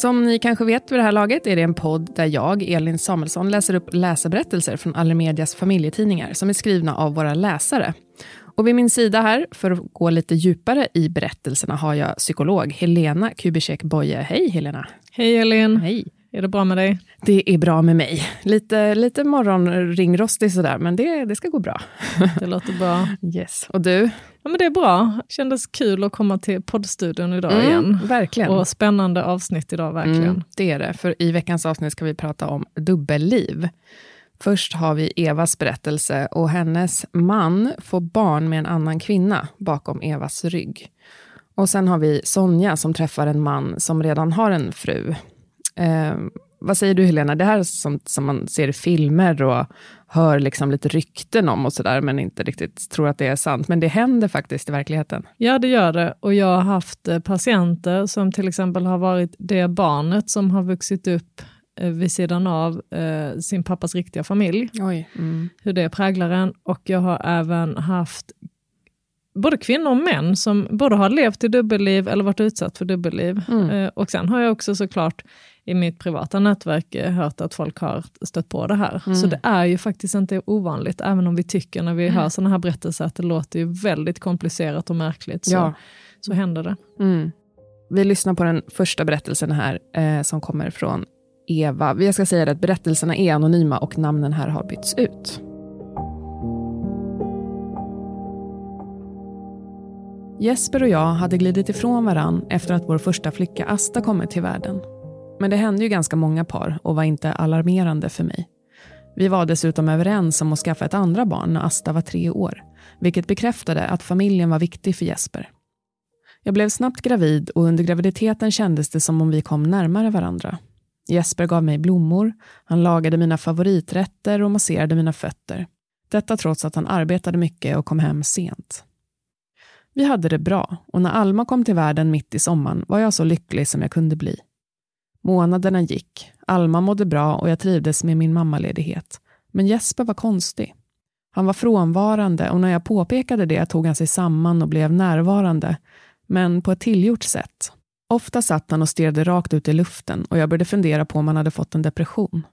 Som ni kanske vet vid det här laget är det en podd där jag, Elin Samuelsson, läser upp läsarberättelser från Allermedias familjetidningar som är skrivna av våra läsare. Och vid min sida här, för att gå lite djupare i berättelserna, har jag psykolog Helena Kubicek Boye. Hej Helena! Hej Elin! Hej! Är det bra med dig? Det är bra med mig. Lite, lite morgonringrostig sådär, men det, det ska gå bra. Det låter bra. Yes. Och du? Ja, men det är bra. Kändes kul att komma till poddstudion idag Mm, igen. Verkligen. Och spännande avsnitt idag, verkligen. Mm, det är det, för i veckans avsnitt ska vi prata om dubbelliv. Först har vi Evas berättelse och hennes man får barn med en annan kvinna bakom Evas rygg. Och sen har vi Sonja som träffar en man som redan har en fru. Eh, vad säger du Helena, det här är sånt som man ser i filmer och hör liksom lite rykten om och sådär, men inte riktigt tror att det är sant. Men det händer faktiskt i verkligheten. Ja, det gör det. Och jag har haft eh, patienter som till exempel har varit det barnet som har vuxit upp eh, vid sidan av eh, sin pappas riktiga familj. Mm. Hur det präglar en. Och jag har även haft både kvinnor och män som både har levt i dubbelliv eller varit utsatt för dubbelliv. Mm. Eh, och sen har jag också såklart i mitt privata nätverk eh, hört att folk har stött på det här. Mm. Så det är ju faktiskt inte ovanligt, även om vi tycker när vi hör sådana här berättelser att det låter ju väldigt komplicerat och märkligt, så, Ja. så händer det. Mm. Vi lyssnar på den första berättelsen här, eh, som kommer från Eva. Jag ska säga att berättelserna är anonyma och namnen här har bytts ut. Jesper och jag hade glidit ifrån varann efter att vår första flicka Asta kommit till världen. Men det hände ju ganska många par och var inte alarmerande för mig. Vi var dessutom överens om att skaffa ett andra barn när Asta var tre år, vilket bekräftade att familjen var viktig för Jesper. Jag blev snabbt gravid och under graviditeten kändes det som om vi kom närmare varandra. Jesper gav mig blommor, han lagade mina favoriträtter och masserade mina fötter. Detta trots att han arbetade mycket och kom hem sent. Vi hade det bra och när Alma kom till världen mitt i sommaren var jag så lycklig som jag kunde bli. Månaderna gick, Alma mådde bra och jag trivdes med min mammaledighet. Men Jesper var konstig. Han var frånvarande och när jag påpekade det tog han sig samman och blev närvarande, men på ett tillgjort sätt. Ofta satt han och stirrade rakt ut i luften och jag började fundera på om han hade fått en depression.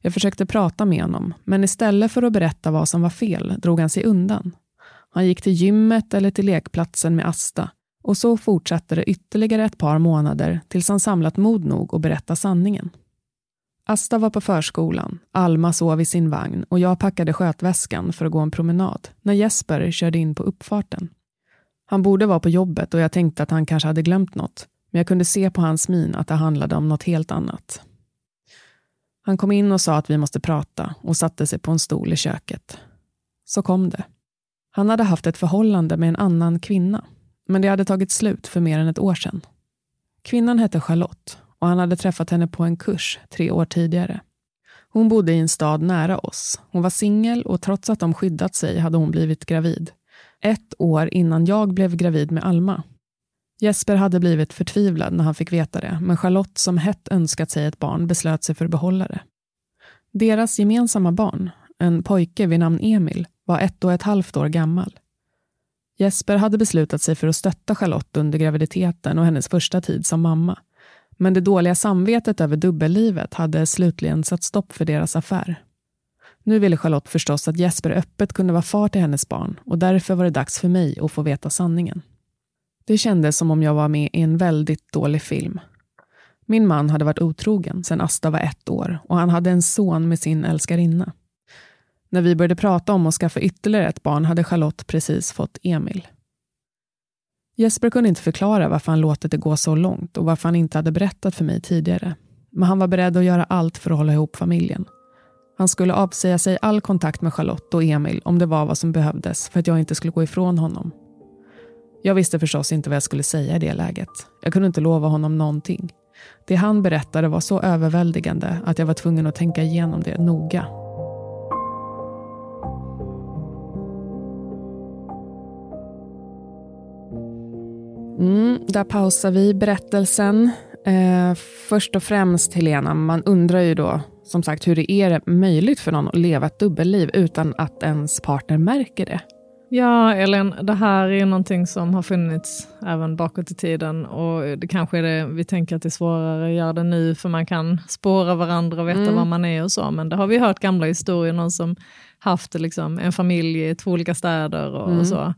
Jag försökte prata med honom, men istället för att berätta vad som var fel drog han sig undan. Han gick till gymmet eller till lekplatsen med Asta och så fortsatte det ytterligare ett par månader tills han samlat mod nog att berätta sanningen. Asta var på förskolan, Alma sov i sin vagn och jag packade skötväskan för att gå en promenad när Jesper körde in på uppfarten. Han borde vara på jobbet och jag tänkte att han kanske hade glömt något, men jag kunde se på hans min att det handlade om något helt annat. Han kom in och sa att vi måste prata och satte sig på en stol i köket. Så kom det. Han hade haft ett förhållande med en annan kvinna, men det hade tagit slut för mer än ett år sedan. Kvinnan hette Charlotte och han hade träffat henne på en kurs tre år tidigare. Hon bodde i en stad nära oss. Hon var singel och trots att de skyddat sig hade hon blivit gravid. Ett år innan jag blev gravid med Alma. Jesper hade blivit förtvivlad när han fick veta det, men Charlotte som hett önskat sig ett barn beslöt sig för att behålla det. Deras gemensamma barn, en pojke vid namn Emil, var ett och ett halvt år gammal. Jesper hade beslutat sig för att stötta Charlotte under graviditeten och hennes första tid som mamma. Men det dåliga samvetet över dubbellivet hade slutligen satt stopp för deras affär. Nu ville Charlotte förstås att Jesper öppet kunde vara far till hennes barn och därför var det dags för mig att få veta sanningen. Det kändes som om jag var med i en väldigt dålig film. Min man hade varit otrogen sedan Asta var ett år och han hade en son med sin älskarinna. När vi började prata om att skaffa ytterligare ett barn hade Charlotte precis fått Emil. Jesper kunde inte förklara varför han låtit det gå så långt och varför han inte hade berättat för mig tidigare. Men han var beredd att göra allt för att hålla ihop familjen. Han skulle avsäga sig all kontakt med Charlotte och Emil om det var vad som behövdes för att jag inte skulle gå ifrån honom. Jag visste förstås inte vad jag skulle säga i det läget. Jag kunde inte lova honom någonting. Det han berättade var så överväldigande att jag var tvungen att tänka igenom det noga. Mm, där pausar vi berättelsen. Eh, först och främst, Helena, man undrar ju då som sagt hur det är möjligt för någon att leva ett dubbelliv utan att ens partner märker det. Ja, Elin, det här är någonting som har funnits även bakåt i tiden och det kanske är det, vi tänker att det är svårare att göra det nu för man kan spåra varandra och veta mm. var man är och så, men det har vi hört gamla historier, någon som haft liksom, en familj i två olika städer och, mm. och så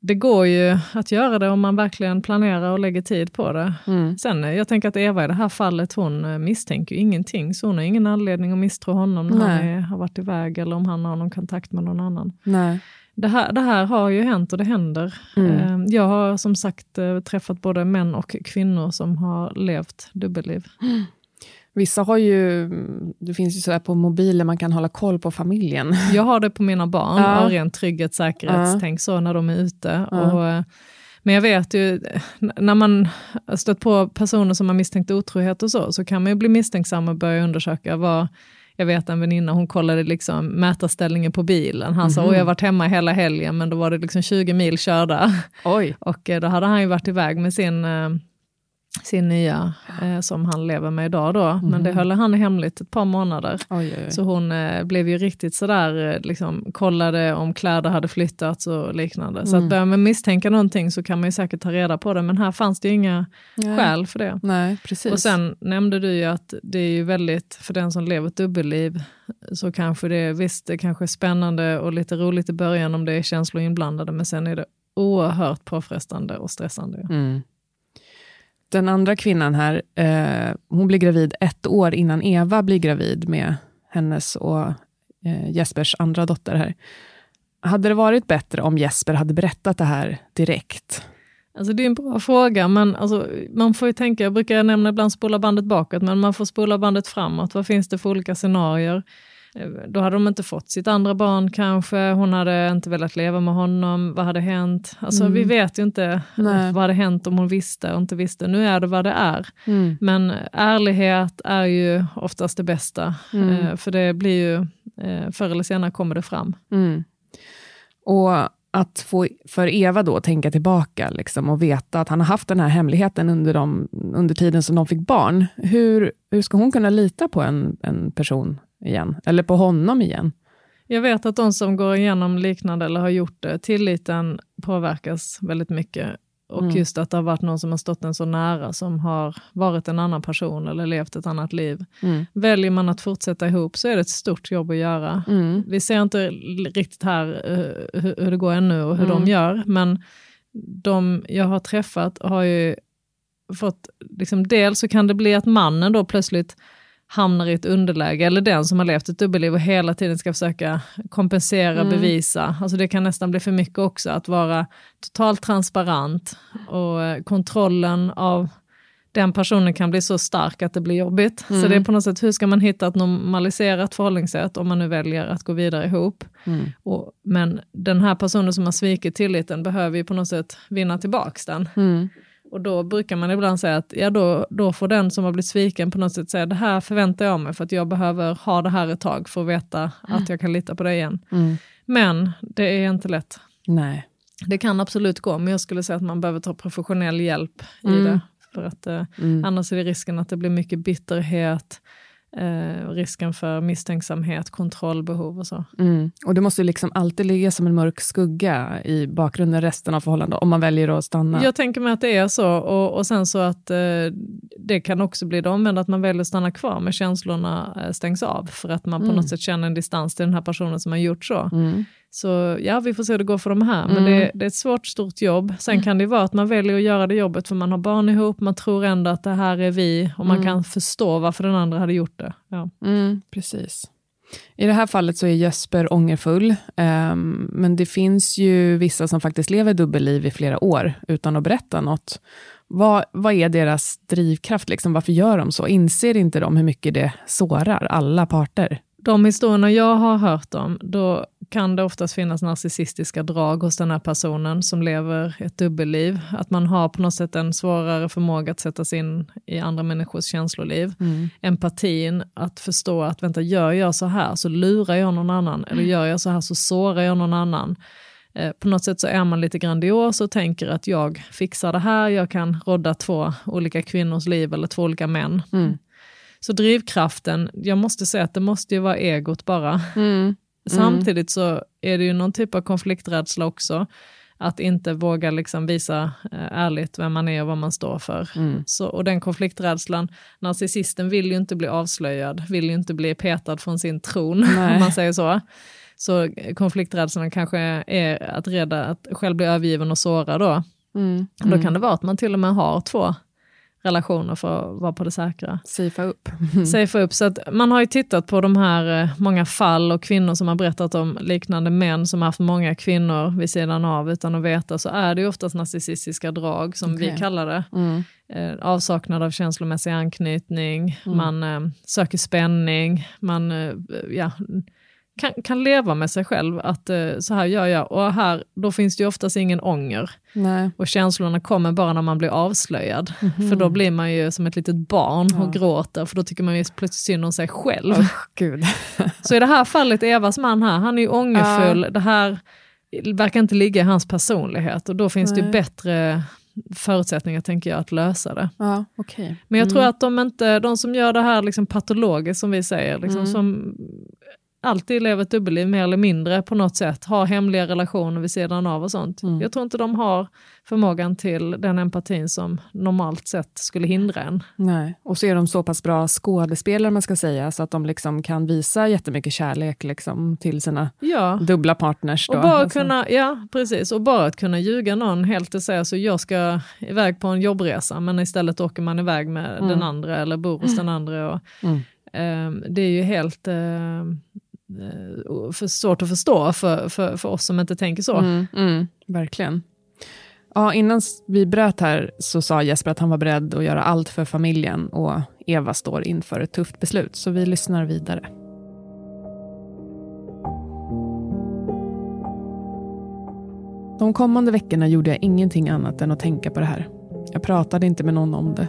det går ju att göra det om man verkligen planerar och lägger tid på det. Mm. Sen, eh, jag tänker att Eva i det här fallet, hon eh, misstänker ingenting, så hon har ingen anledning att misstro honom när Nej. han är, har varit iväg eller om han har någon kontakt med någon annan. Nej. Det här, det här har ju hänt och det händer. Mm. Eh, jag har som sagt träffat både män och kvinnor som har levt dubbelliv. Mm. Vissa har ju, det finns ju sådär på mobilen, man kan hålla koll på familjen. Jag har det på mina barn, ja. av rent trygghet, säkerhetstänk, ja. så när de är ute. Ja. Och, eh, men jag vet ju, när man stött på personer som har misstänkt otrohet och så, så kan man ju bli misstänksam och börja undersöka vad, jag vet en väninna, hon kollade liksom mätarställningen på bilen. Han mm -hmm. sa, jag har varit hemma hela helgen, men då var det liksom 20 mil körda. Oj. Och eh, då hade han ju varit iväg med sin eh, sin nya eh, som han lever med idag då. Mm. Men det höll han hemligt ett par månader. Oj, oj. Så hon eh, blev ju riktigt sådär, eh, liksom, kollade om kläder hade flyttats och liknande. Så mm. att börjar man misstänka någonting så kan man ju säkert ta reda på det. Men här fanns det ju inga Nej. skäl för det. Nej, precis. Och sen nämnde du ju att det är ju väldigt, för den som lever ett dubbelliv, så kanske det, visst det kanske är spännande och lite roligt i början om det är känslor inblandade, men sen är det oerhört påfrestande och stressande. Mm. Den andra kvinnan här, eh, hon blir gravid ett år innan Eva blir gravid med hennes och eh, Jespers andra dotter här. Hade det varit bättre om Jesper hade berättat det här direkt? Alltså det är en bra fråga, men alltså, man får ju tänka, jag brukar nämna ibland spola bandet bakåt, men man får spola bandet framåt. Vad finns det för olika scenarier? Eh, då hade de inte fått sitt andra barn kanske, hon hade inte velat leva med honom, vad hade hänt? Alltså mm. vi vet ju inte Nej. vad hade hänt om hon visste och inte visste. Nu är det vad det är. Mm. Men ärlighet är ju oftast det bästa, mm. Eh, för det blir ju, eh, förr eller senare kommer det fram. Mm. Och att få för Eva då tänka tillbaka liksom, och veta att han har haft den här hemligheten under, de, under tiden som de fick barn. Hur, hur ska hon kunna lita på en, en person igen, eller på honom igen. Jag vet att de som går igenom liknande eller har gjort det, tilliten påverkas väldigt mycket. Och mm. just att det har varit någon som har stått en så nära, som har varit en annan person eller levt ett annat liv. Mm. Väljer man att fortsätta ihop så är det ett stort jobb att göra. Mm. Vi ser inte riktigt här uh, hur, det går ännu och hur de mm. gör, men de jag har träffat har ju fått, liksom, dels så kan det bli att mannen då plötsligt hamnar i ett underläge, eller den som har levt ett dubbelliv och hela tiden ska försöka kompensera, mm. bevisa. Alltså det kan nästan bli för mycket också, att vara totalt transparent och eh, kontrollen av den personen kan bli så stark att det blir jobbigt. Mm. Så det är på något sätt, hur ska man hitta ett normaliserat förhållningssätt om man nu väljer att gå vidare ihop? Mm. Och, men den här personen som har svikit tilliten behöver ju på något sätt vinna tillbaks den. Mm. Och då brukar man ibland säga att ja, då, då får den som har blivit sviken på något sätt säga det här förväntar jag mig för att jag behöver ha det här ett tag för att veta mm. att jag kan lita på det igen. Mm. Men det är inte lätt. Nej. Det kan absolut gå, men jag skulle säga att man behöver ta professionell hjälp mm. i det. För att eh, mm. annars är det risken att det blir mycket bitterhet, eh, risken för misstänksamhet, kontrollbehov och så. Mm. Och det måste liksom alltid ligga som en mörk skugga i bakgrunden resten av förhållandet, om man väljer att stanna. Jag tänker mig att det är så, och, och sen så att eh, det kan också bli det omvända, att man väljer att stanna kvar, men känslorna eh, stängs av, för att man på mm. något sätt känner en distans till den här personen som har gjort så. Mm. Så ja, vi får se hur det går för de här. Men Mm. det, det är ett svårt, stort jobb. Sen kan det vara att man väljer att göra det jobbet för man har barn ihop, man tror ändå att det här är vi och man Mm. kan förstå varför den andra hade gjort det. Ja. Mm, precis. I det här fallet så är Jesper ångerfull, ehm, men det finns ju vissa som faktiskt lever dubbelliv i flera år utan att berätta något. Vad, vad är deras drivkraft? Liksom? Varför gör de så? Inser inte de hur mycket det sårar alla parter? De historierna jag har hört om, då kan det oftast finnas narcissistiska drag hos den här personen som lever ett dubbelliv. Att man har på något sätt en svårare förmåga att sätta sig in i andra människors känsloliv. Empatin, att förstå att vänta, gör jag så här så lurar jag någon annan, eller gör jag så här så sårar jag någon annan. Eh, På något sätt så är man lite grandios och tänker att jag fixar det här, jag kan rodda två olika kvinnors liv eller två olika män. Mm. Så drivkraften, jag måste säga att det måste ju vara egot bara. Mm. Samtidigt så är det ju någon typ av konflikträdsla också. Att inte våga liksom visa eh, ärligt vem man är och vad man står för. Mm. Så, och den konflikträdslan, narcissisten vill ju inte bli avslöjad, vill ju inte bli petad från sin tron, Nej. om man säger så. Så eh, konflikträdslan kanske är att rädda att själv bli övergiven och sårad då. Mm. Då kan det vara att man till och med har två relationer för att vara på det säkra. Safea upp. Safea upp. Så att man har ju tittat på de här eh, många fall och kvinnor som har berättat om liknande män som har haft många kvinnor vid sidan av utan att veta så är det ju oftast narcissistiska drag som vi Okej. kallar det. Mm. Eh, avsaknad av känslomässig anknytning, man eh, söker spänning, man eh, ja, kan, kan leva med sig själv att eh, så här gör jag och här då finns det ju oftast ingen ånger Nej. och känslorna kommer bara när man blir avslöjad. För då blir man ju som ett litet barn och gråter för då tycker man ju plötsligt synd om sig själv. Gud. Så i det här fallet, Evas man här, han är ju ångerfull, det här verkar inte ligga i hans personlighet och då finns det ju Nej. bättre förutsättningar tänker jag att lösa det. Ja, okej. Men jag tror att de, inte, de som gör det här liksom patologiskt som vi säger, liksom, som alltid lever ett dubbelliv mer eller mindre på något sätt, har hemliga relationer vid sidan av och sånt. Jag tror inte de har förmågan till den empatin som normalt sett skulle hindra en. Nej. Och så är de så pass bra skådespelare, man ska säga, så att de liksom kan visa jättemycket kärlek liksom, till sina Ja. dubbla partners. Då. Och bara Alltså, kunna, ja precis, och bara att kunna ljuga någon helt och säga så jag ska iväg på en jobbresa men istället åker man iväg med den andra eller bor hos den andra. Och, Mm. ehm, det är ju helt ehm, eh, Eh, för svårt att förstå för, för, för oss som inte tänker så. Mm, mm, verkligen. Ja, innan vi bröt här så sa Jesper att han var beredd att göra allt för familjen och Eva står inför ett tufft beslut, så vi lyssnar vidare. De kommande veckorna gjorde jag ingenting annat än att tänka på det här. Jag pratade inte med någon om det.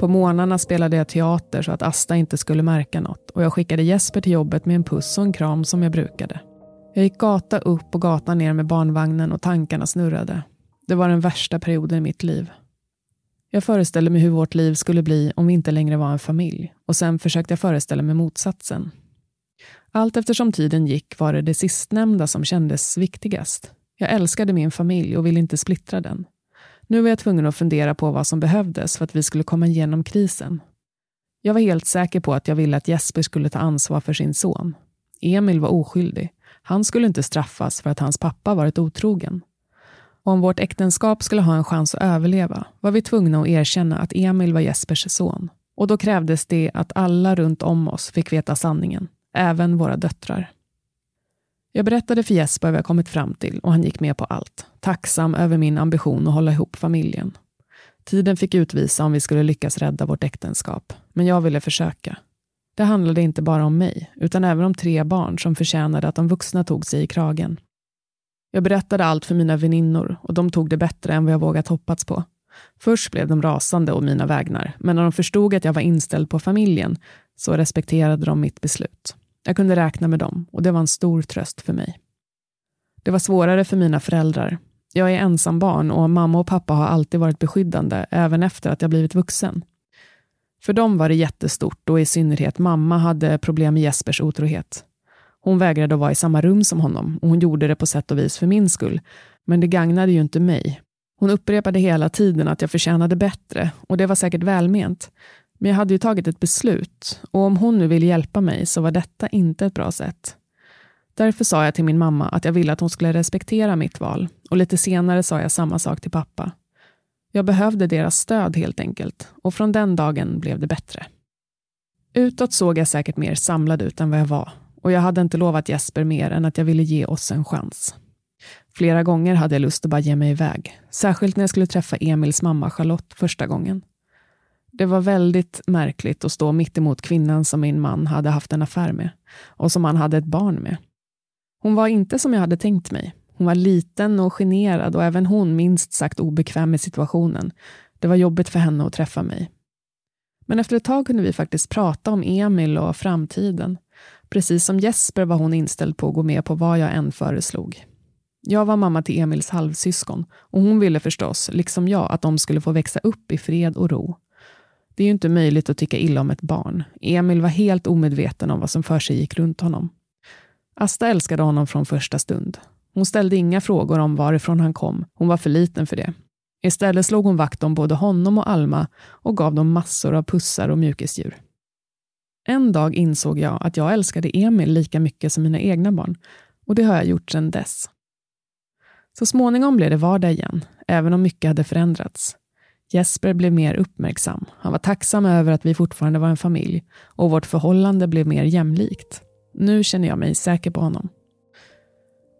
På morgnarna spelade jag teater så att Asta inte skulle märka något och jag skickade Jesper till jobbet med en puss och en kram som jag brukade. Jag gick gata upp och gata ner med barnvagnen och tankarna snurrade. Det var den värsta perioden i mitt liv. Jag föreställde mig hur vårt liv skulle bli om vi inte längre var en familj och sen försökte jag föreställa mig motsatsen. Allt eftersom tiden gick var det det sistnämnda som kändes viktigast. Jag älskade min familj och ville inte splittra den. Nu var jag tvungen att fundera på vad som behövdes för att vi skulle komma igenom krisen. Jag var helt säker på att jag ville att Jesper skulle ta ansvar för sin son. Emil var oskyldig. Han skulle inte straffas för att hans pappa varit otrogen. Om vårt äktenskap skulle ha en chans att överleva var vi tvungna att erkänna att Emil var Jespers son. Och då krävdes det att alla runt om oss fick veta sanningen, även våra döttrar. Jag berättade för Jesper vad jag kommit fram till och han gick med på allt, tacksam över min ambition att hålla ihop familjen. Tiden fick utvisa om vi skulle lyckas rädda vårt äktenskap, men jag ville försöka. Det handlade inte bara om mig, utan även om tre barn som förtjänade att de vuxna tog sig i kragen. Jag berättade allt för mina väninnor och de tog det bättre än vad jag vågat hoppats på. Först blev de rasande å mina vägnar, men när de förstod att jag var inställd på familjen så respekterade de mitt beslut. Jag kunde räkna med dem och det var en stor tröst för mig. Det var svårare för mina föräldrar. Jag är ensam barn och mamma och pappa har alltid varit beskyddande, även efter att jag blivit vuxen. För dem var det jättestort och i synnerhet mamma hade problem med Jespers otrohet. Hon vägrade att vara i samma rum som honom och hon gjorde det på sätt och vis för min skull. Men det gagnade ju inte mig. Hon upprepade hela tiden att jag förtjänade bättre och det var säkert välment. Men jag hade ju tagit ett beslut och om hon nu ville hjälpa mig så var detta inte ett bra sätt. Därför sa jag till min mamma att jag ville att hon skulle respektera mitt val och lite senare sa jag samma sak till pappa. Jag behövde deras stöd helt enkelt och från den dagen blev det bättre. Utåt såg jag säkert mer samlad ut än vad jag var och jag hade inte lovat Jesper mer än att jag ville ge oss en chans. Flera gånger hade jag lust att bara ge mig iväg, särskilt när jag skulle träffa Emils mamma Charlotte första gången. Det var väldigt märkligt att stå mitt emot kvinnan som min man hade haft en affär med och som han hade ett barn med. Hon var inte som jag hade tänkt mig. Hon var liten och generad och även hon minst sagt obekväm i situationen. Det var jobbigt för henne att träffa mig. Men efter ett tag kunde vi faktiskt prata om Emil och framtiden. Precis som Jesper var hon inställd på att gå med på vad jag än föreslog. Jag var mamma till Emils halvsyskon och hon ville förstås, liksom jag, att de skulle få växa upp i fred och ro. Det är ju inte möjligt att tycka illa om ett barn. Emil var helt omedveten om vad som för sig gick runt honom. Asta älskade honom från första stund. Hon ställde inga frågor om varifrån han kom. Hon var för liten för det. Istället slog hon vakt om både honom och Alma och gav dem massor av pussar och mjukisdjur. En dag insåg jag att jag älskade Emil lika mycket som mina egna barn och det har jag gjort sedan dess. Så småningom blev det vardag igen, även om mycket hade förändrats. Jesper blev mer uppmärksam. Han var tacksam över att vi fortfarande var en familj och vårt förhållande blev mer jämlikt. Nu känner jag mig säker på honom.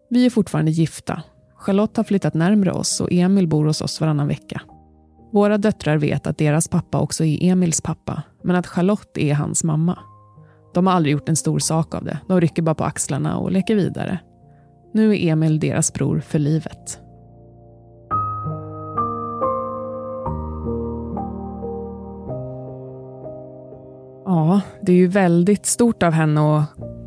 Vi är fortfarande gifta. Charlotte har flyttat närmre oss och Emil bor hos oss varannan vecka. Våra döttrar vet att deras pappa också är Emils pappa, men att Charlotte är hans mamma. De har aldrig gjort en stor sak av det. De rycker bara på axlarna och leker vidare. Nu är Emil deras bror för livet. Ja, det är ju väldigt stort av henne att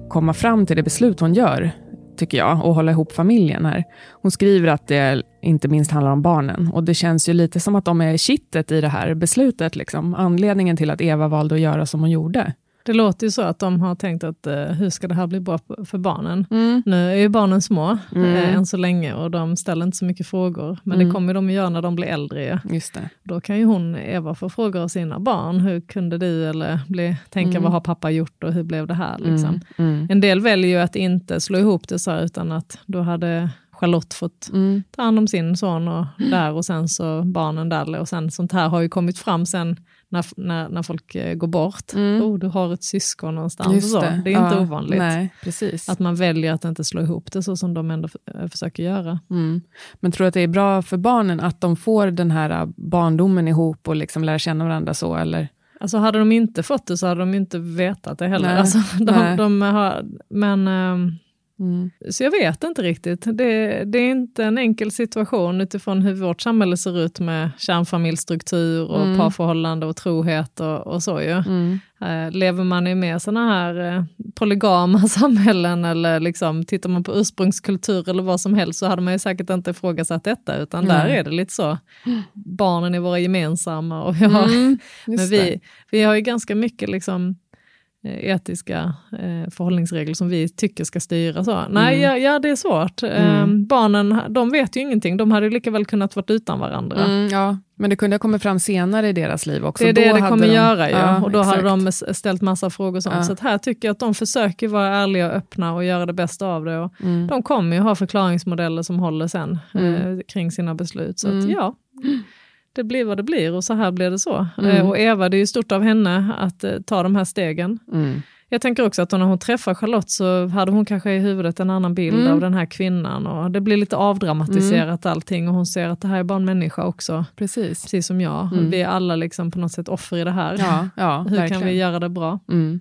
komma fram till det beslut hon gör, tycker jag, och hålla ihop familjen här. Hon skriver att det inte minst handlar om barnen och det känns ju lite som att de är kittet i det här beslutet, liksom. anledningen till att Eva valde att göra som hon gjorde. Det låter ju så att de har tänkt att uh, hur ska det här bli bra för barnen? Mm. Nu är ju barnen små mm. uh, än så länge och de ställer inte så mycket frågor. Men mm. det kommer de att göra när de blir äldre. Just det. Då kan ju hon, Eva, få frågor av sina barn. Hur kunde du eller bli, tänka mm. vad har pappa gjort och hur blev det här? Liksom. Mm. Mm. En del väljer ju att inte slå ihop det så här, utan att då hade Charlotte fått mm. ta hand om sin son och där och sen så barnen där. Och sen sånt här har ju kommit fram sen när, när, när folk eh, går bort. Mm. Oh, du har ett syskon någonstans. Det. det. är ja, inte ovanligt. Nej, precis. Att man väljer att inte slå ihop det så som de ändå eh, försöker göra. Mm. Men tror du att det är bra för barnen att de får den här eh, barndomen ihop och liksom lära känna varandra så? Eller? Alltså hade de inte fått det så hade de inte vetat det heller. Nej, alltså, de, de har, men um, Mm. Så jag vet inte riktigt. Det, det, är inte en enkel situation utifrån hur vårt samhälle ser ut med kärnfamiljstruktur och mm. parförhållande och trohet och, och så. Ju. Mm. Uh, lever man i mer sådana här uh, polygama samhällen eller liksom, tittar man på ursprungskultur eller vad som helst så hade man ju säkert inte ifrågasatt detta utan där är det lite så. Barnen är våra gemensamma och vi har, mm, men vi, vi har ju ganska mycket liksom Eh, etiska eh, förhållningsregler som vi tycker ska styra. Så. Nej, mm. ja, ja, det är svårt. Mm. Eh, barnen de vet ju ingenting, de hade lika väl kunnat vara utan varandra. Mm, ja. Men det kunde ha kommit fram senare i deras liv också. Det är det då det kommer de... göra, ja. ja. och då exakt. hade de ställt massa frågor. Sånt. Ja. Så här tycker jag att de försöker vara ärliga och öppna och göra det bästa av det. Och mm. De kommer ju ha förklaringsmodeller som håller sen mm. eh, kring sina beslut. Så att, mm. ja det blir vad det blir och så här blir det så. Mm. Eh, och Eva, det är ju stort av henne att eh, ta de här stegen. Mm. Jag tänker också att när hon träffar Charlotte så hade hon kanske i huvudet en annan bild mm. av den här kvinnan och det blir lite avdramatiserat mm. allting och hon ser att det här är bara en människa också. Precis, Precis som jag. Mm. Vi är alla liksom på något sätt offer i det här. Ja, ja, Hur verkligen. kan vi göra det bra? Mm.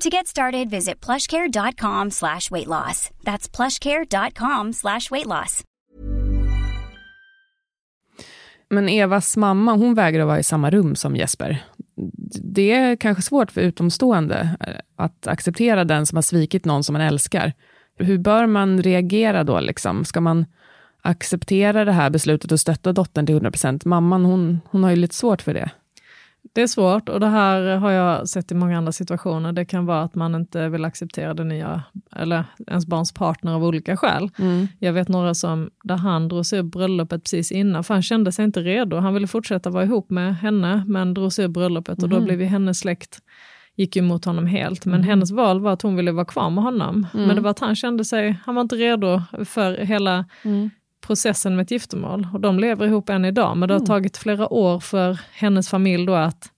To get started, visit plushcare.com slash weight loss. That's plushcare.com slash weight loss. Men Evas mamma, hon vägrar vara i samma rum som Jesper. Det är kanske svårt för utomstående eh, att acceptera den som har svikit någon som man älskar. Hur bör man reagera då? Liksom? Ska man acceptera det här beslutet och stötta dottern till 100%? Mamman, hon, hon har ju lite svårt för det. Det är svårt och det här har jag sett i många andra situationer. Det kan vara att man inte vill acceptera det nya, eller ens barns partner av olika skäl. Mm. Jag vet några som, där han drog sig ur bröllopet precis innan, för han kände sig inte redo. Han ville fortsätta vara ihop med henne, men drog sig ur bröllopet och då Mhm. blev ju hennes släkt gick emot honom helt. Men Mhm. hennes val var att hon ville vara kvar med honom. Mm. Men det var att han kände sig, han var inte redo för hela Mm. Processen med ett giftermål. Och de lever ihop än idag, men det har Mm. tagit flera år för hennes familj då att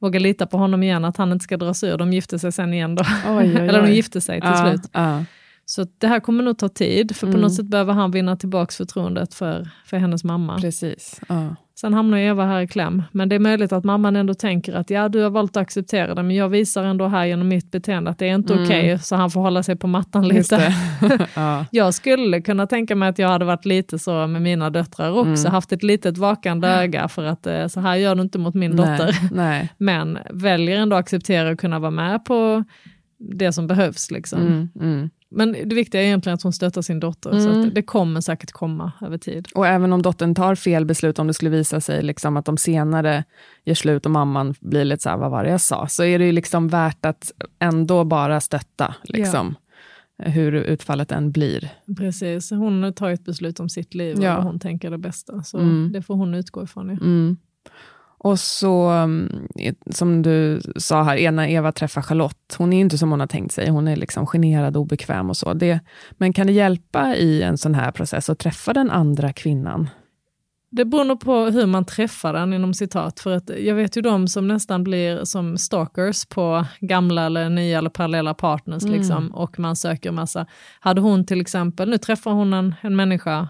våga lita på honom igen, att han inte ska dra sig ur. De gifte sig sen igen då. Oj, oj, Eller de oj. gifte sig till Ja, slut. ja. Så det här kommer nog ta tid, för på Mm. något sätt behöver han vinna tillbaka förtroendet för, för hennes mamma. Precis. Ja. Sen hamnar Eva här i kläm, men det är möjligt att mamman ändå tänker att ja, du har valt att acceptera det, men jag visar ändå här genom mitt beteende att det är inte Mm. okej, så han får hålla sig på mattan lite. ja. Jag skulle kunna tänka mig att jag hade varit lite så med mina döttrar också, Mm. haft ett litet vakande öga för att eh, så här gör du inte mot min dotter. Nej, nej. Men väljer ändå att acceptera och kunna vara med på det som behövs. Liksom. Mm, mm. Men det viktiga är egentligen att hon stöttar sin dotter, så Mm. att det kommer säkert komma över tid. Och även om dottern tar fel beslut, om det skulle visa sig liksom att de senare gör slut och mamman blir lite så här, vad var det jag sa? Så är det ju liksom värt att ändå bara stötta, liksom, hur utfallet än blir. Precis, hon tar ett beslut om sitt liv och Ja. vad hon tänker det bästa. Så Mm. det får hon utgå ifrån. Ja. Mm. Och så, mm, som du sa här, ena Eva träffar Charlotte. Hon är inte som hon har tänkt sig. Hon är liksom generad, obekväm och så. Det, men kan det hjälpa i en sån här process att träffa den andra kvinnan? Det beror nog på hur man träffar den inom citat. För att jag vet ju de som nästan blir som stalkers på gamla eller nya eller parallella partners. Mm. Liksom, och man söker massa. Hade hon till exempel, nu träffar hon en, en människa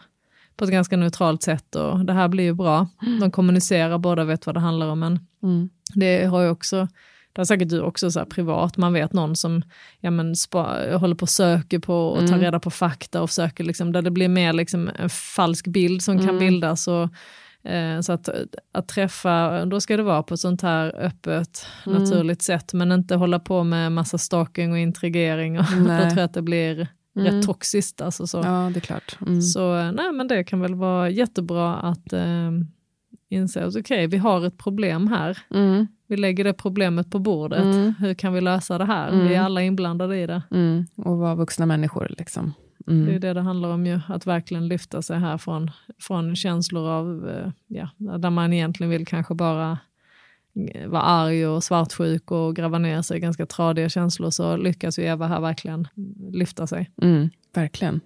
på ett ganska neutralt sätt och det här blir ju bra. De kommunicerar, båda vet vad det handlar om. Men Mm. det har ju också, det har säkert du också så här privat, man vet någon som ja, men spa, håller på och söker på och tar Mm. reda på fakta och söker liksom, där det blir mer liksom en falsk bild som kan Mm. bildas. Och, eh, så att, att träffa, då ska det vara på ett sånt här öppet, Mm. naturligt sätt, men inte hålla på med massa stalking och intrigering. Och då tror jag att det blir Mm. rätt toxiskt. Alltså så. Ja, det är klart. Mm. Så nej, men det kan väl vara jättebra att eh, inse att okej, vi har ett problem här. Mm. Vi lägger det problemet på bordet. Mm. Hur kan vi lösa det här? Mm. Vi är alla inblandade i det. Mm. Och vara vuxna människor. Liksom. Det är Mm. det det handlar om ju, att verkligen lyfta sig här från, från känslor av, eh, ja, där man egentligen vill kanske bara var arg och svartsjuk och gräva ner sig i ganska tradiga känslor så lyckas ju Eva här verkligen lyfta sig. Mm. Verkligen.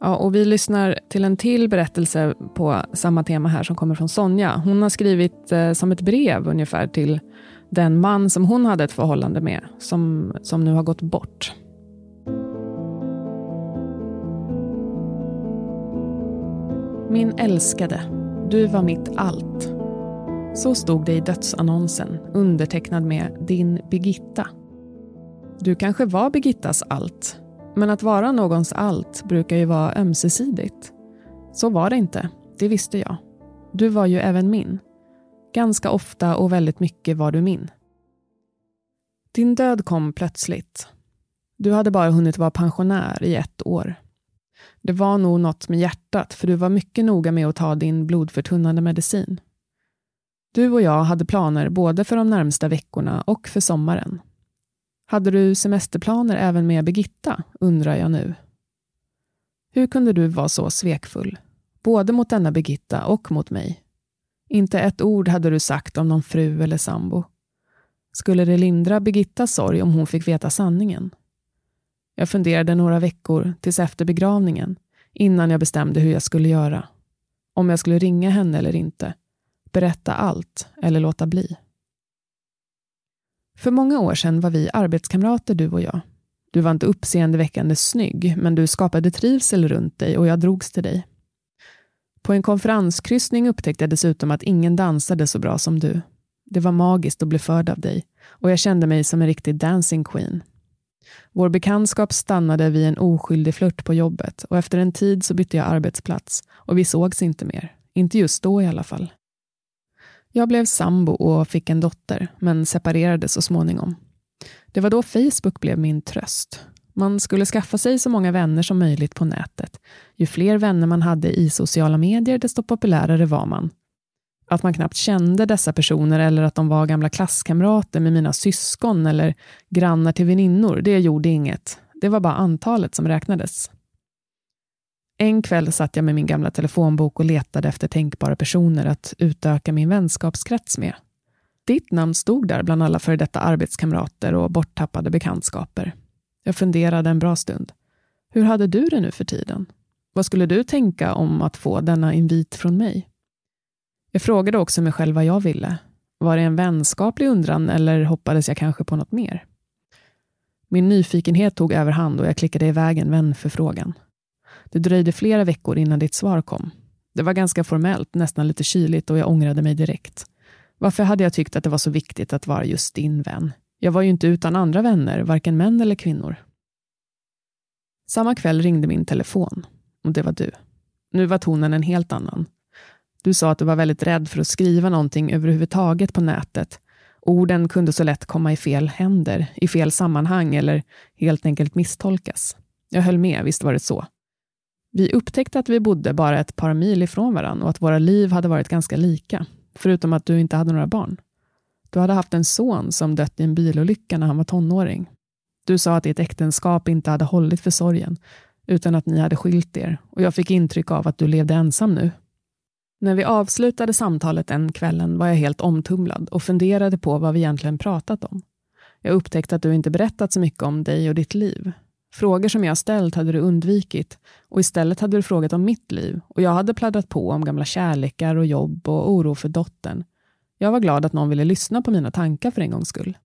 Ja, och vi lyssnar till en till berättelse på samma tema här som kommer från Sonja. Hon har skrivit eh, som ett brev ungefär till den man som hon hade ett förhållande med, som, som nu har gått bort. Min älskade, du var mitt allt. Så stod det i dödsannonsen, undertecknad med din Birgitta. Du kanske var Birgittas allt, men att vara någons allt brukar ju vara ömsesidigt. Så var det inte, det visste jag. Du var ju även min. Ganska ofta och väldigt mycket var du min. Din död kom plötsligt. Du hade bara hunnit vara pensionär i ett år. Det var nog något med hjärtat, för du var mycket noga med att ta din blodförtunnande medicin. Du och jag hade planer både för de närmsta veckorna och för sommaren. Hade du semesterplaner även med Birgitta, undrar jag nu. Hur kunde du vara så svekfull, både mot denna Birgitta och mot mig? Inte ett ord hade du sagt om någon fru eller sambo. Skulle det lindra Birgittas sorg om hon fick veta sanningen? Jag funderade några veckor tills efter begravningen, innan jag bestämde hur jag skulle göra. Om jag skulle ringa henne eller inte. Berätta allt eller låta bli. För många år sedan var vi arbetskamrater, du och jag. Du var inte uppseendeväckande snygg, men du skapade trivsel runt dig och jag drogs till dig. På en konferenskryssning upptäckte jag dessutom att ingen dansade så bra som du. Det var magiskt att bli förd av dig och jag kände mig som en riktig dancing queen. Vår bekantskap stannade vid en oskyldig flört på jobbet och efter en tid så bytte jag arbetsplats och vi sågs inte mer. Inte just då i alla fall. Jag blev sambo och fick en dotter, men separerade så småningom. Det var då Facebook blev min tröst. Man skulle skaffa sig så många vänner som möjligt på nätet. Ju fler vänner man hade i sociala medier, desto populärare var man. Att man knappt kände dessa personer eller att de var gamla klasskamrater med mina syskon eller grannar till väninnor, det gjorde inget. Det var bara antalet som räknades. En kväll satt jag med min gamla telefonbok och letade efter tänkbara personer att utöka min vänskapskrets med. Ditt namn stod där bland alla före detta arbetskamrater och borttappade bekantskaper. Jag funderade en bra stund. Hur hade du det nu för tiden? Vad skulle du tänka om att få denna invit från mig? Jag frågade också mig själv vad jag ville. Var det en vänskaplig undran eller hoppades jag kanske på något mer? Min nyfikenhet tog överhand och jag klickade iväg en vänförfrågan. Det dröjde flera veckor innan ditt svar kom. Det var ganska formellt, nästan lite kyligt och jag ångrade mig direkt. Varför hade jag tyckt att det var så viktigt att vara just din vän? Jag var ju inte utan andra vänner, varken män eller kvinnor. Samma kväll ringde min telefon och det var du. Nu var tonen en helt annan. Du sa att du var väldigt rädd för att skriva någonting överhuvudtaget på nätet. Orden kunde så lätt komma i fel händer, i fel sammanhang eller helt enkelt misstolkas. Jag höll med, visst var det så. Vi upptäckte att vi bodde bara ett par mil ifrån varandra och att våra liv hade varit ganska lika, förutom att du inte hade några barn. Du hade haft en son som dött i en bilolycka när han var tonåring. Du sa att ditt äktenskap inte hade hållit för sorgen, utan att ni hade skilt er och jag fick intryck av att du levde ensam nu. När vi avslutade samtalet den kvällen var jag helt omtumlad och funderade på vad vi egentligen pratat om. Jag upptäckte att du inte berättat så mycket om dig och ditt liv. Frågor som jag ställt hade du undvikit och istället hade du frågat om mitt liv och jag hade pladdrat på om gamla kärlekar och jobb och oro för dottern. Jag var glad att någon ville lyssna på mina tankar för en gångs skull.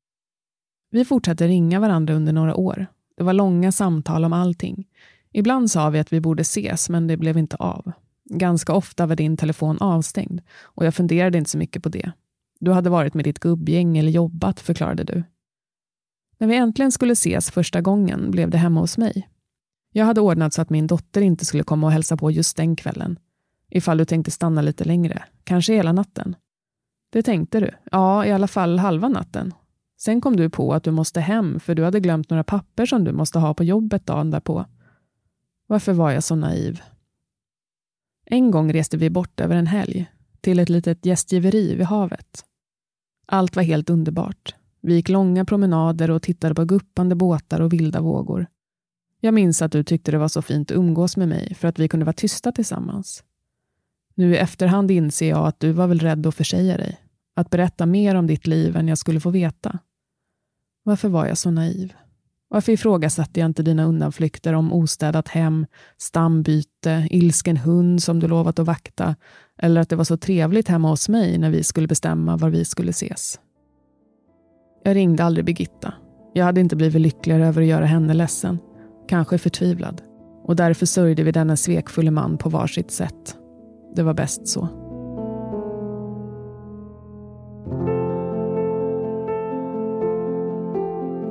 Vi fortsatte ringa varandra under några år. Det var långa samtal om allting. Ibland sa vi att vi borde ses, men det blev inte av. Ganska ofta var din telefon avstängd och jag funderade inte så mycket på det. Du hade varit med ditt gubbgäng eller jobbat, förklarade du. När vi äntligen skulle ses första gången blev det hemma hos mig. Jag hade ordnat så att min dotter inte skulle komma och hälsa på just den kvällen. Ifall du tänkte stanna lite längre, kanske hela natten. Det tänkte du. Ja, i alla fall halva natten. Sen kom du på att du måste hem för du hade glömt några papper som du måste ha på jobbet dagen därpå. Varför var jag så naiv? En gång reste vi bort över en helg, till ett litet gästgiveri vid havet. Allt var helt underbart. Vi gick långa promenader och tittade på guppande båtar och vilda vågor. Jag minns att du tyckte det var så fint att umgås med mig för att vi kunde vara tysta tillsammans. Nu i efterhand inser jag att du var väl rädd att försäga dig. Att berätta mer om ditt liv än jag skulle få veta. Varför var jag så naiv? Varför ifrågasatte jag inte dina undanflykter om ostädat hem, stambyte, ilsken hund som du lovat att vakta eller att det var så trevligt hemma hos mig när vi skulle bestämma var vi skulle ses? Jag ringde aldrig Birgitta. Jag hade inte blivit lyckligare över att göra henne ledsen. Kanske förtvivlad. Och därför sörjde vi denna svekfulle man på varsitt sätt. Det var bäst så.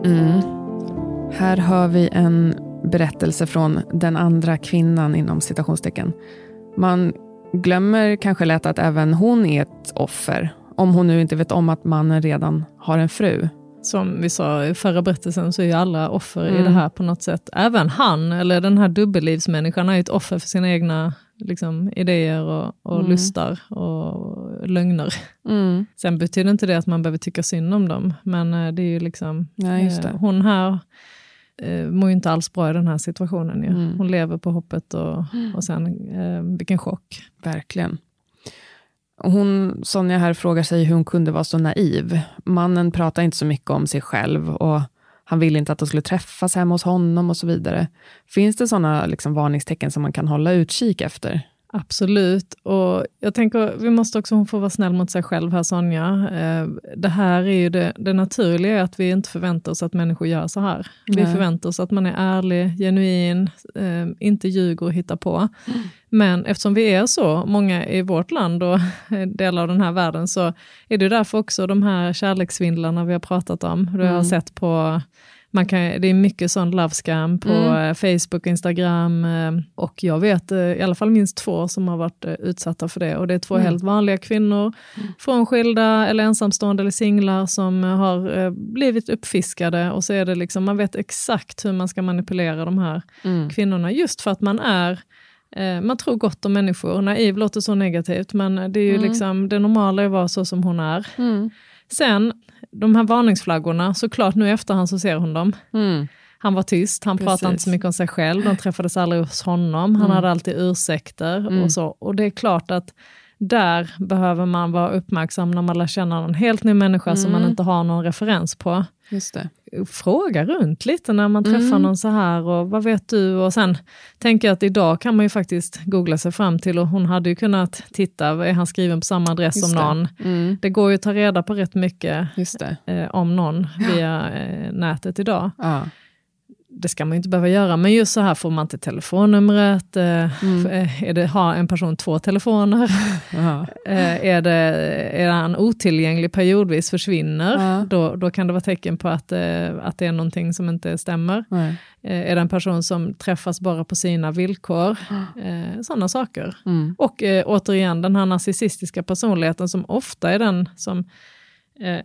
Mm. Här hör vi en berättelse från den andra kvinnan inom citationstecken. Man glömmer kanske lätt att även hon är ett offer om hon nu inte vet om att mannen redan har en fru. Som vi sa i förra berättelsen så är ju alla offer mm. i det här på något sätt. Även han, eller den här dubbellivsmänniskan, är ju ett offer för sina egna liksom, idéer och, och mm. lustar och lögner. Mm. Sen betyder inte det att man behöver tycka synd om dem, men eh, det är ju liksom, ja, eh, hon här eh, mår ju inte alls bra i den här situationen. Ju. Mm. Hon lever på hoppet och, mm. och sen, eh, vilken chock. Verkligen. Hon, Sonja här frågar sig hur hon kunde vara så naiv. Mannen pratar inte så mycket om sig själv och han ville inte att de skulle träffas hemma hos honom och så vidare. Finns det sådana liksom varningstecken som man kan hålla utkik efter? Absolut, och jag tänker vi måste också få vara snäll mot sig själv här Sonja. Eh, det här är ju det, det naturliga är att vi inte förväntar oss att människor gör så här. Nej. Vi förväntar oss att man är ärlig, genuin, eh, inte ljuger och hittar på. Mm. Men eftersom vi är så många i vårt land och delar av den här världen så är det därför också de här kärlekssvindlarna vi har pratat om, det mm. har sett på man kan, det är mycket sån love scam på mm. Eh, Facebook, Instagram eh, och jag vet eh, i alla fall minst två som har varit utsatta för det och det är två mm. helt vanliga kvinnor, mm. frånskilda eller ensamstående eller singlar som har blivit uppfiskade och så är det liksom, man vet exakt hur man ska manipulera de här mm. kvinnorna just för att man är man tror gott om människor, naiv låter så negativt men det är ju mm. liksom det normala är att vara så som hon är. Sen de här varningsflaggorna, såklart nu i efterhand så ser hon dem. Mm. Han var tyst, han Precis. pratade inte så mycket om sig själv, de träffades aldrig hos honom, han mm. hade alltid ursäkter mm. och så. Och det är klart att där behöver man vara uppmärksam när man lär känna någon helt ny människa som man mm. inte har någon referens på. Just det fråga runt lite när man träffar mm. någon så här och vad vet du? Och sen tänker jag att idag kan man ju faktiskt googla sig fram till och hon hade ju kunnat titta, är han skriven på samma adress Just som det. någon? Mm. Det går ju att ta reda på rätt mycket eh, om någon via eh, nätet idag. Ja det ska man ju inte behöva göra, men just så här får man inte telefonnumret, eh, mm. Eh, är det, har en person två telefoner? Eh, är, det, är han otillgänglig periodvis, försvinner, då, då kan det vara tecken på att, att det är någonting som inte stämmer. Nej. Är det en person som träffas bara på sina villkor? Mm. Sådana saker. Mm. Och återigen den här narcissistiska personligheten som ofta är den som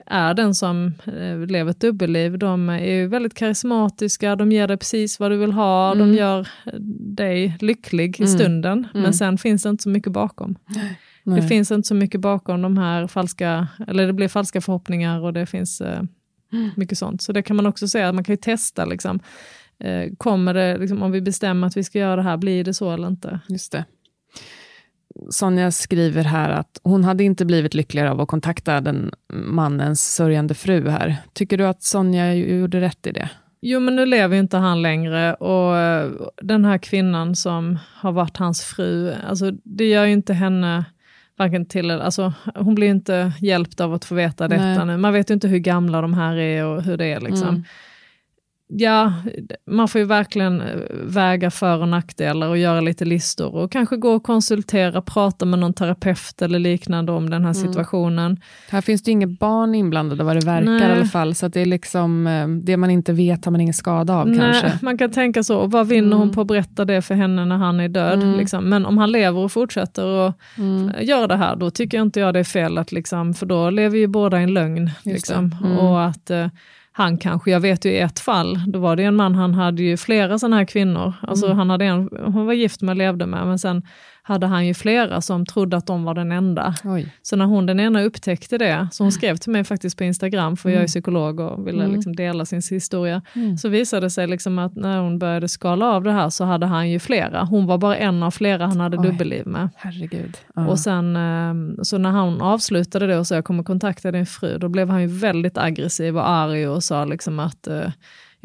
är den som eh, lever ett dubbelliv. De är väldigt karismatiska, de ger dig precis vad du vill ha, mm. de gör dig lycklig i mm. stunden, mm. men sen finns det inte så mycket bakom. Nej. Det finns inte så mycket bakom de här falska, eller det blir falska förhoppningar och det finns eh, mm. mycket sånt. Så det kan man också säga, man kan ju testa liksom. Eh, kommer det, liksom, om vi bestämmer att vi ska göra det här, blir det så eller inte? Just det. Sonja skriver här att hon hade inte blivit lyckligare av att kontakta den mannens sörjande fru här. Tycker du att Sonja gjorde rätt i det? Jo, men nu lever inte han längre och eh, den här kvinnan som har varit hans fru, alltså det gör ju inte henne varken till alltså hon blir inte hjälpt av att få veta detta Nej. nu. Man vet ju inte hur gamla de här är och hur det är liksom. Mm ja, man får ju verkligen eh, väga för och nackdelar och göra lite listor och kanske gå och konsultera, prata med någon terapeut eller liknande om den här mm. situationen. Här finns det inget barn inblandade vad det verkar Nej. i alla fall, så det är liksom eh, det man inte vet har man ingen skada av Nej, kanske. Man kan tänka så, och vad vinner mm. hon på att berätta det för henne när han är död? Mm. Liksom. Men om han lever och fortsätter och mm. gör det här, då tycker inte jag det är fel, att liksom, för då lever ju båda i en lögn. Liksom. Mm. Och att eh, han kanske, jag vet ju i ett fall, då var det en man, han hade ju flera sådana här kvinnor. Alltså mm. han hade en, hon var gift med levde med, men sen hade han ju flera som trodde att de var den enda. Oj. Så när hon den ena upptäckte det, så hon skrev till mig faktiskt på Instagram, för mm. jag är mm. psykolog och ville mm. liksom dela sin historia, mm. så visade det sig liksom att när hon började skala av det här så hade han ju flera. Hon var bara en av flera han hade Oj. dubbelliv med. Herregud. Uh. Och sen, ehm, så när han avslutade det och sa jag kommer kontakta din fru, då blev han ju väldigt aggressiv och arg och sa liksom att eh,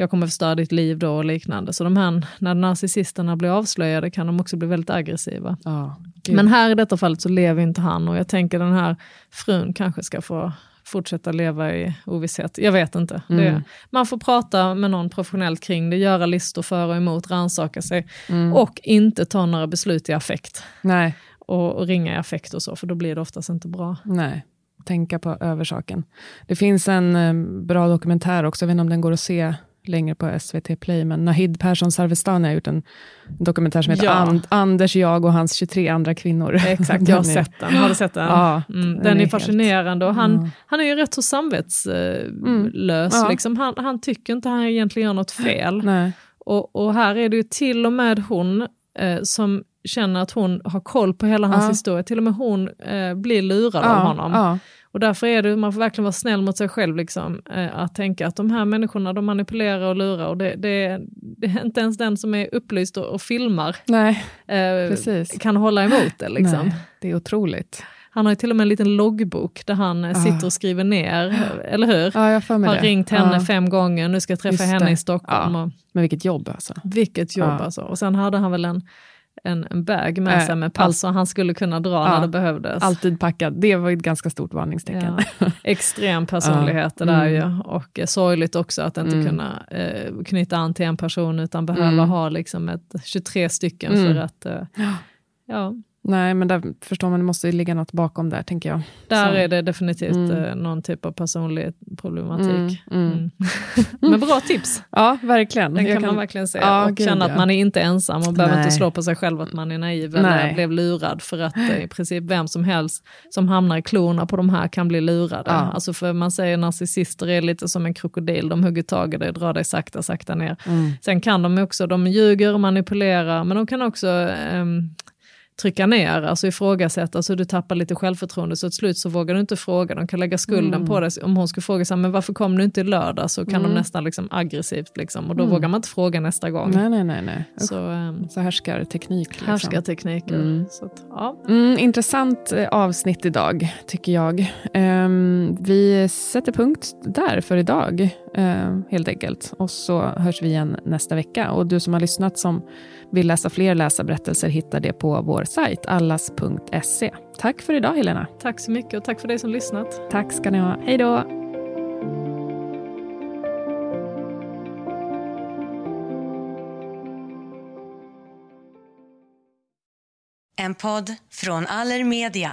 jag kommer förstöra ditt liv då och liknande. Så de här, när narcissisterna blir avslöjade kan de också bli väldigt aggressiva. Oh, Men här i detta fallet så lever inte han och jag tänker den här frun kanske ska få fortsätta leva i ovisshet. Jag vet inte. Mm. Det, man får prata med någon professionellt kring det, göra listor för och emot, rannsaka sig mm. och inte ta några beslut i affekt. Nej. Och, och, ringa i affekt och så, för då blir det oftast inte bra. Nej, tänka på översaken. Det finns en eh, bra dokumentär också, jag vet inte om den går att se längre på SVT Play, men Nahid Persson Sarvestani har gjort en dokumentär som heter ja. And, Anders, jag och hans 23 andra kvinnor. Exakt, jag har sett den. Har du sett den? Ja, mm, den, den är, är fascinerande och han, mm. han är ju rätt så samvetslös. Mm. Ja. Liksom. Han, han, tycker inte han egentligen gör något fel. Och, och här är det ju till och med hon eh, som känner att hon har koll på hela hans historia, till och med hon eh, blir lurad av honom. Och därför är det, man får verkligen vara snäll mot sig själv, liksom, eh, att tänka att de här människorna de manipulerar och lurar och det, det, det är inte ens den som är upplyst och, och filmar Nej, eh, kan hålla emot det. Liksom. Nej, det är otroligt. Han har ju till och med en liten loggbok där han ah. sitter och skriver ner, eller hur? Jag har det. ringt henne ah. fem gånger, nu ska jag träffa Just henne det. i Stockholm. Och, Men vilket jobb alltså. Vilket jobb alltså. Och sen hade han väl en en, en bag med sig med pass och han skulle kunna dra Ja. när det behövdes. Alltid packad. Det var ett ganska stort varningstecken. Ja. Extrem personlighet det där Mm. ju. Och eh, sorgligt också att inte Mm. kunna eh, knyta an till en person utan behöva Mm. ha liksom ett 23 stycken Mm. för att eh, ja, Nej, men där förstår man, det måste ju ligga något bakom där, tänker jag. där Så. är det definitivt Mm. eh, någon typ av personlig problematik. Mm, mm. Mm. Men bra tips, Ja, verkligen. den Jag kan, man verkligen se. Ja, och gud, känna ja. att man är inte ensam och behöver Nej. inte slå på sig själv att man är naiv eller Nej. blev lurad. För att eh, i princip vem som helst som hamnar i klorna på de här kan bli lurade. Ja. Alltså för man säger narcissister är lite som en krokodil, de hugger tag i dig och drar dig sakta, sakta ner. Mm. Sen kan de också, de ljuger och manipulerar, men de kan också ehm, trycka ner, alltså ifrågasätta, så du tappar lite självförtroende, så till slut så vågar du inte fråga, de kan lägga skulden Mm. på dig. Om hon skulle fråga sig, men varför kom du inte i lördag? Så kan Mm. de nästan liksom aggressivt, liksom, och då Mm. vågar man inte fråga nästa gång. Nej, nej, nej. nej. Så ehm, Så härskarteknik. Liksom. härskartekniker. Mm. Så att, ja. Mm, intressant eh, avsnitt idag, tycker jag. Ehm, vi sätter punkt där för idag, helt enkelt. Och så hörs vi igen nästa vecka. Och du som har lyssnat som vill läsa fler läsarberättelser hittar det på vår sajt allas.se. Tack för idag, Helena. Tack så mycket och tack för dig som lyssnat. Tack ska ni ha. Hej då! En podd från Allermedia.